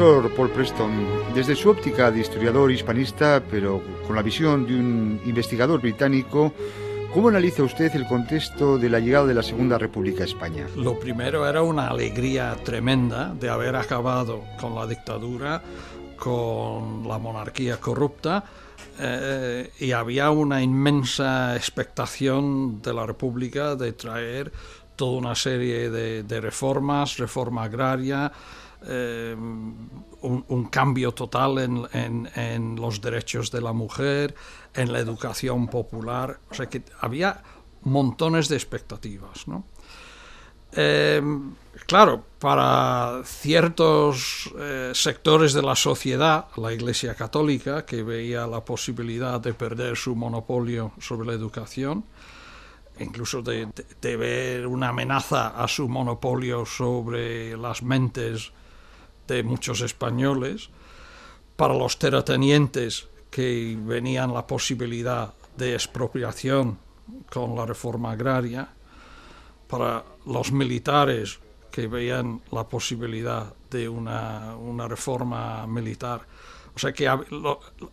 Profesor Paul Preston, desde su óptica de historiador hispanista, pero con la visión de un investigador británico, ¿Cómo analiza usted el contexto de la llegada de la Segunda República a España? Lo primero era una alegría tremenda de haber acabado con la dictadura, con la monarquía corrupta, eh, y había una inmensa expectación de la República de traer toda una serie de, reformas, reforma agraria, eh, un, cambio total en, los derechos de la mujer, en la educación popular. O sea que había montones de expectativas. ¿no? Eh, claro, para ciertos eh, sectores de la sociedad, la Iglesia Católica, que veía la posibilidad de perder su monopolio sobre la educación, incluso de, ver una amenaza a su monopolio sobre las mentes de muchos españoles, para los terratenientes que venían la posibilidad de expropiación con la reforma agraria, para los militares que veían la posibilidad de una, reforma militar. O sea que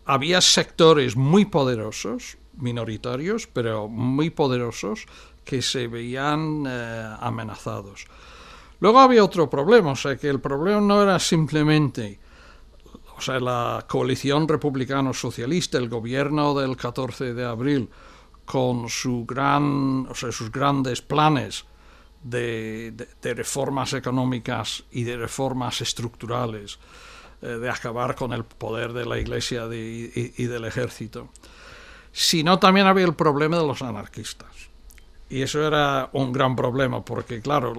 había sectores muy poderosos, minoritarios, pero muy poderosos, que se veían eh, amenazados. Luego había otro problema, o sea que el problema no era simplemente o sea, la coalición republicano-socialista, el gobierno del 14 de abril, con gran, o sea, sus grandes planes de, reformas económicas y de reformas estructurales, eh, de acabar con el poder de la Iglesia y, del ejército, sino también había el problema de los anarquistas. Y eso era un gran problema, porque claro,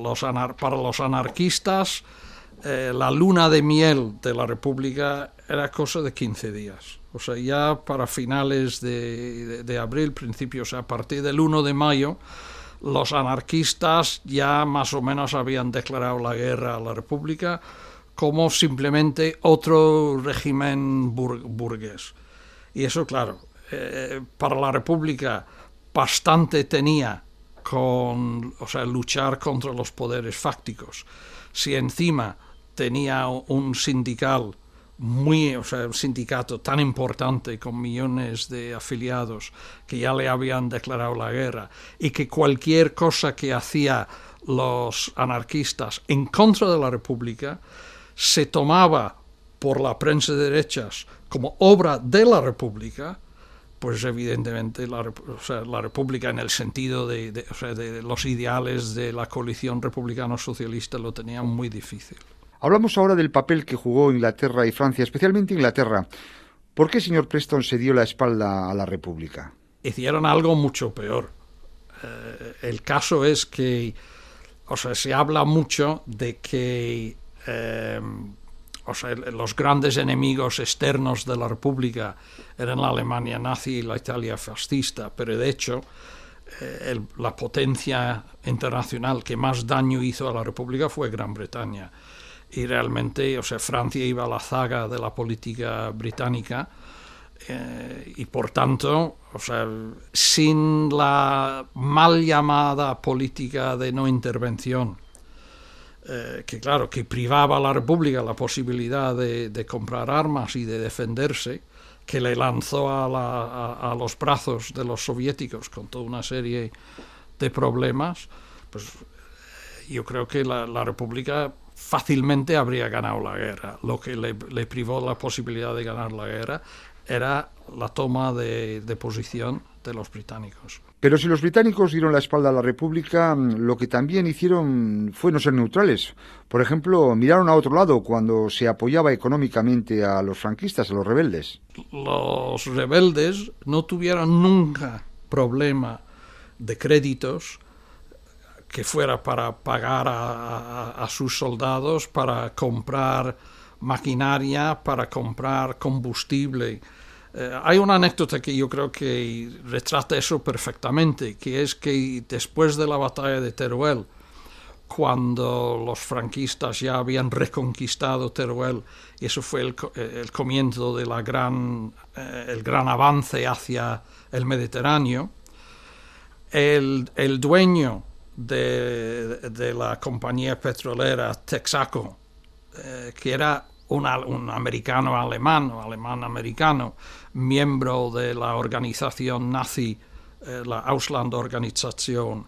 para los anarquistas eh, la luna de miel de la República era cosa de 15 días. O sea, ya para finales de, abril, principios, a partir del 1 de mayo, los anarquistas ya más o menos habían declarado la guerra a la República como simplemente otro régimen burgués. Y eso, claro, eh, para la República bastante tenía con o sea, luchar contra los poderes fácticos. Si encima tenía un sindical muy, o sea, un sindicato tan importante con millones de afiliados que ya le habían declarado la guerra y que cualquier cosa que hacía los anarquistas en contra de la República se tomaba por la prensa de derechas como obra de la República, pues evidentemente la, República en el sentido de, de los ideales de la coalición republicano-socialista lo tenía muy difícil. Hablamos ahora del papel que jugó Inglaterra y Francia, especialmente Inglaterra. ¿Por qué, señor Preston, se dio la espalda a la República? Hicieron algo mucho peor. Eh, el caso es que, o sea, se habla mucho de que eh, los grandes enemigos externos de la República eran la Alemania nazi y la Italia fascista, pero de hecho eh, la potencia internacional que más daño hizo a la República fue Gran Bretaña. Y realmente, o sea, Francia iba a la zaga de la política británica eh, y por tanto, o sea, sin la mal llamada política de no intervención, eh, que claro, que privaba a la República la posibilidad de, comprar armas y de defenderse, que le lanzó a, los brazos de los soviéticos con toda una serie de problemas, pues yo creo que la, República fácilmente habría ganado la guerra. Lo que le, privó la posibilidad de ganar la guerra era la toma de, posición de los británicos. Pero si los británicos dieron la espalda a la República, lo que también hicieron fue no ser neutrales. Por ejemplo, miraron a otro lado cuando se apoyaba económicamente a los franquistas, a los rebeldes. Los rebeldes no tuvieron nunca problema de créditos que fuera para pagar a, sus soldados, para comprar maquinaria, para comprar combustible. Eh, hay una anécdota que yo creo que retrata eso perfectamente, que es que después de la batalla de Teruel, cuando los franquistas ya habían reconquistado Teruel, y eso fue el, eh, comienzo de la gran, eh, el gran avance hacia el Mediterráneo, el, el dueño de, la compañía petrolera Texaco, eh, que era un, americano alemán o alemán americano, miembro de la organización nazi, eh, la Ausland Organisation,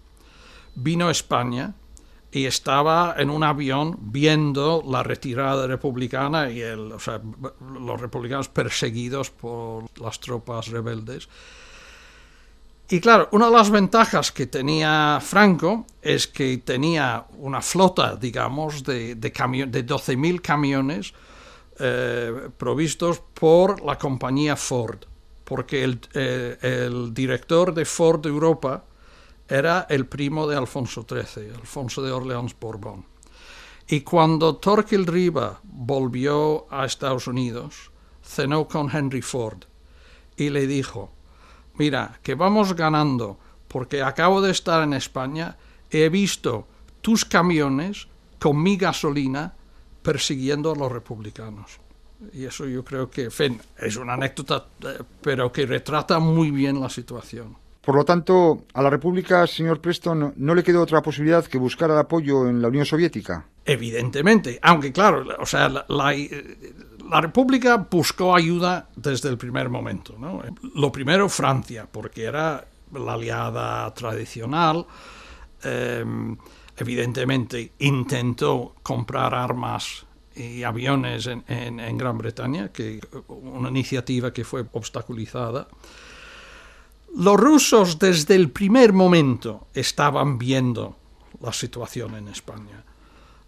vino a España y estaba en un avión viendo la retirada republicana y el, los republicanos perseguidos por las tropas rebeldes. Y claro, una de las ventajas que tenía Franco es que tenía una flota, digamos, de, de, de 12.000 camiones eh, provistos por la compañía Ford, porque el, eh, el director de Ford Europa era el primo de Alfonso XIII, Alfonso de Orleans Borbón. Y cuando Torquil Riva volvió a Estados Unidos, cenó con Henry Ford y le dijo, mira, que vamos ganando, porque acabo de estar en España, he visto tus camiones con mi gasolina persiguiendo a los republicanos. Y eso yo creo que, es una anécdota, eh, pero que retrata muy bien la situación. Por lo tanto, a la República, señor Preston, no le quedó otra posibilidad que buscar el apoyo en la Unión Soviética. Evidentemente, aunque claro, o sea, la, República buscó ayuda desde el primer momento. ¿no? Lo primero Francia, porque era la aliada tradicional. Em, evidentemente intentó comprar armas y aviones en, en, Gran Bretaña, que una iniciativa que fue obstaculizada. Los rusos desde el primer momento estaban viendo la situación en España.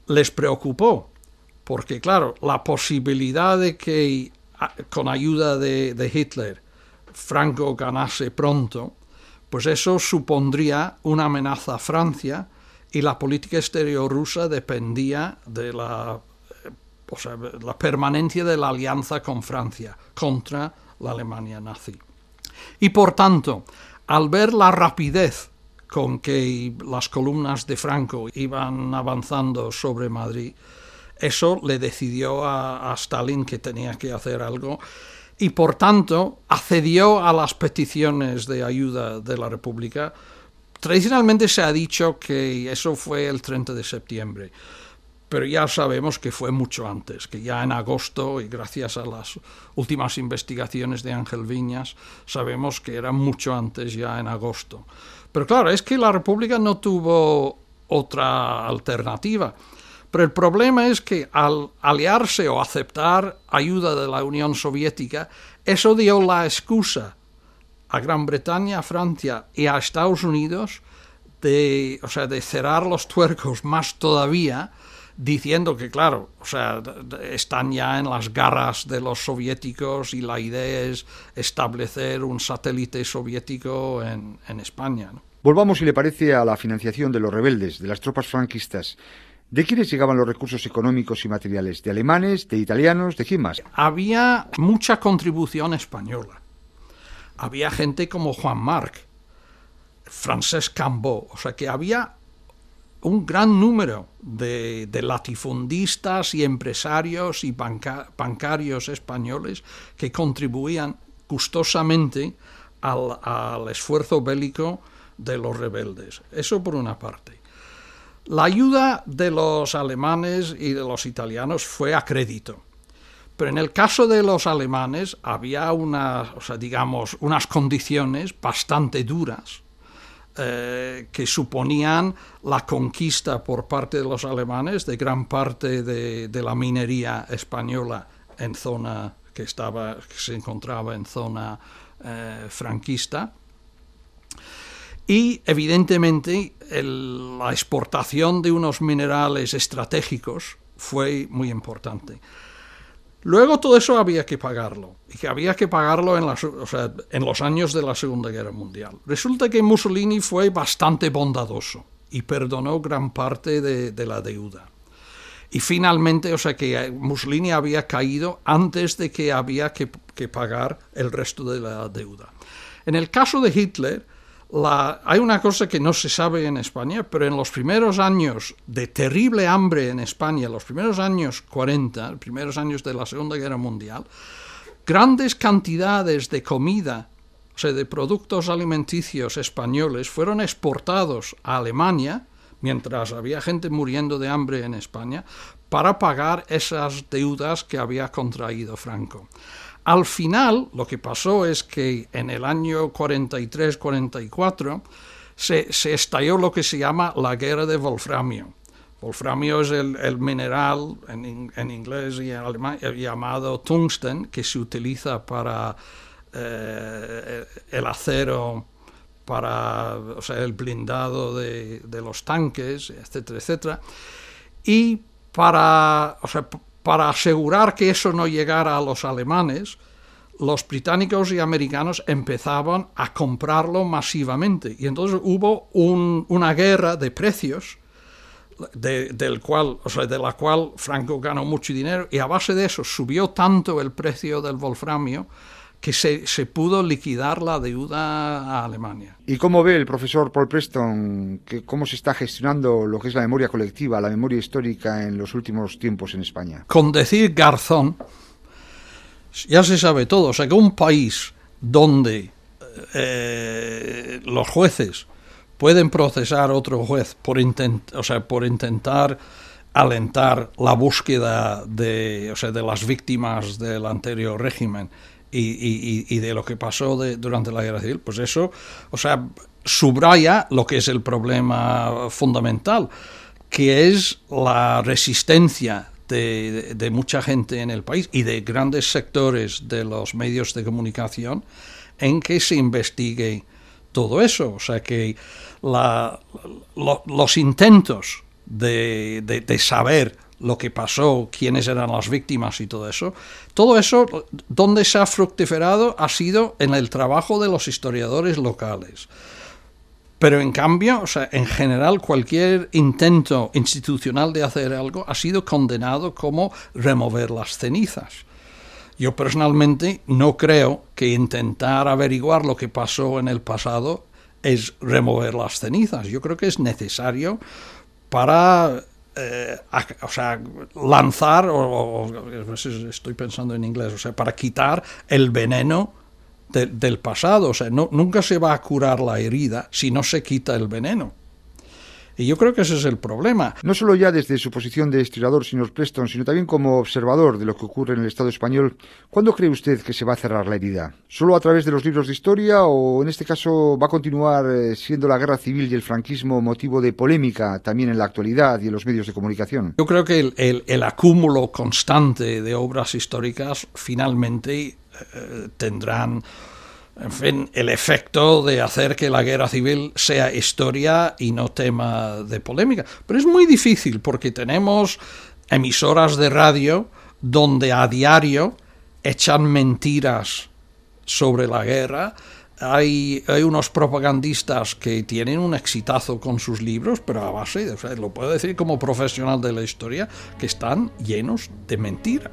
Les preocupó, porque claro, la posibilidad de que con ayuda de, Hitler Franco ganase pronto, pues eso supondría una amenaza a Francia y la política exterior rusa dependía de la, o sea, la permanencia de la alianza con Francia contra la Alemania nazi. Y por tanto, al ver la rapidez con que las columnas de Franco iban avanzando sobre Madrid, eso le decidió a, Stalin que tenía que hacer algo y por tanto accedió a las peticiones de ayuda de la República. Tradicionalmente se ha dicho que eso fue el 30 de septiembre pero ya sabemos que fue mucho antes, que ya en agosto, y gracias a las últimas investigaciones de Ángel Viñas, sabemos que era mucho antes, ya en agosto. Pero claro, es que la República no tuvo otra alternativa. Pero el problema es que al aliarse o aceptar ayuda de la Unión Soviética, eso dio la excusa a Gran Bretaña, a Francia y a Estados Unidos de, o sea, de cerrar los tuercos más todavía diciendo que, claro, o sea, están ya en las garras de los soviéticos y la idea es establecer un satélite soviético en, España. Volvamos, si le parece, a la financiación de los rebeldes, de las tropas franquistas. ¿De quiénes llegaban los recursos económicos y materiales? ¿De alemanes, de italianos, de quién más? Había mucha contribución española. Había gente como Juan Marc, Francesc Cambó, o sea que había un gran número de, latifundistas y empresarios y bancarios españoles que contribuían gustosamente al, esfuerzo bélico de los rebeldes. Eso por una parte. La ayuda de los alemanes y de los italianos fue a crédito. Pero en el caso de los alemanes había unas, digamos, unas condiciones bastante duras eh, que suponían la conquista por parte de los alemanes de gran parte de, la minería española en zona que, estaba, que se encontraba en zona eh, franquista. Y evidentemente la exportación de unos minerales estratégicos fue muy importante. Luego todo eso había que pagarlo, y que había que pagarlo en, los años de la Segunda Guerra Mundial. Resulta que Mussolini fue bastante bondadoso y perdonó gran parte de, la deuda. Y finalmente, o sea que Mussolini había caído antes de que había que pagar el resto de la deuda. En el caso de Hitler, hay una cosa que no se sabe en España, pero en los primeros años de terrible hambre en España, los primeros años 40, los primeros años de la Segunda Guerra Mundial, grandes cantidades de comida, o sea, de productos alimenticios españoles, fueron exportados a Alemania mientras había gente muriendo de hambre en España, para pagar esas deudas que había contraído Franco. Al final, lo que pasó es que en el año 43-44 se, se, estalló lo que se llama la guerra de Wolframio. Wolframio es el, mineral en, inglés y en alemán llamado tungsten que se utiliza para eh, el acero para o sea, el blindado de, de, los tanques, etcétera, etcétera. Y para, o sea, para asegurar que eso no llegara a los alemanes, los británicos y americanos empezaban a comprarlo masivamente. Y entonces hubo una guerra de precios de, del cual, o sea, de la cual Franco ganó mucho dinero y a base de eso subió tanto el precio del wolframio que se, se, pudo liquidar la deuda a Alemania. ¿Y cómo ve el profesor Paul Preston que cómo se está gestionando lo que es la memoria colectiva, la memoria histórica en los últimos tiempos en España? Con decir Garzón, ya se sabe todo. O sea, que un país donde eh, los jueces pueden procesar a otro juez por, intent, o sea, por intentar alentar la búsqueda de, o sea, de las víctimas del anterior régimen y, de lo que pasó durante la guerra civil, pues eso, o sea, subraya lo que es el problema fundamental, que es la resistencia de, de, mucha gente en el país y de grandes sectores de los medios de comunicación en que se investigue todo eso. O sea que la, los intentos de, de, saber lo que pasó, quiénes eran las víctimas y todo eso. Todo eso, donde se ha fructiferado, ha sido en el trabajo de los historiadores locales. Pero en cambio, o sea, en general, cualquier intento institucional de hacer algo ha sido condenado como remover las cenizas. Yo personalmente no creo que intentar averiguar lo que pasó en el pasado es remover las cenizas. Yo creo que es necesario para eh, o sea, lanzar, o, estoy pensando en inglés, o sea, para quitar el veneno del pasado. O sea, no, nunca se va a curar la herida si no se quita el veneno. Y yo creo que ese es el problema. No solo ya desde su posición de historiador, señor Preston, sino también como observador de lo que ocurre en el Estado español, ¿cuándo cree usted que se va a cerrar la herida? ¿Solo a través de los libros de historia o en este caso va a continuar eh, siendo la guerra civil y el franquismo motivo de polémica también en la actualidad y en los medios de comunicación? Yo creo que el, el, acúmulo constante de obras históricas finalmente eh, tendrán en fin, el efecto de hacer que la guerra civil sea historia y no tema de polémica. Pero es muy difícil porque tenemos emisoras de radio donde a diario echan mentiras sobre la guerra. Hay, hay unos propagandistas que tienen un exitazo con sus libros, pero a base, lo puedo decir como profesional de la historia, que están llenos de mentiras.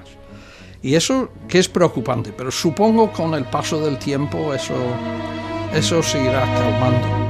Y eso que es preocupante, pero supongo con el paso del tiempo eso, eso se irá calmando.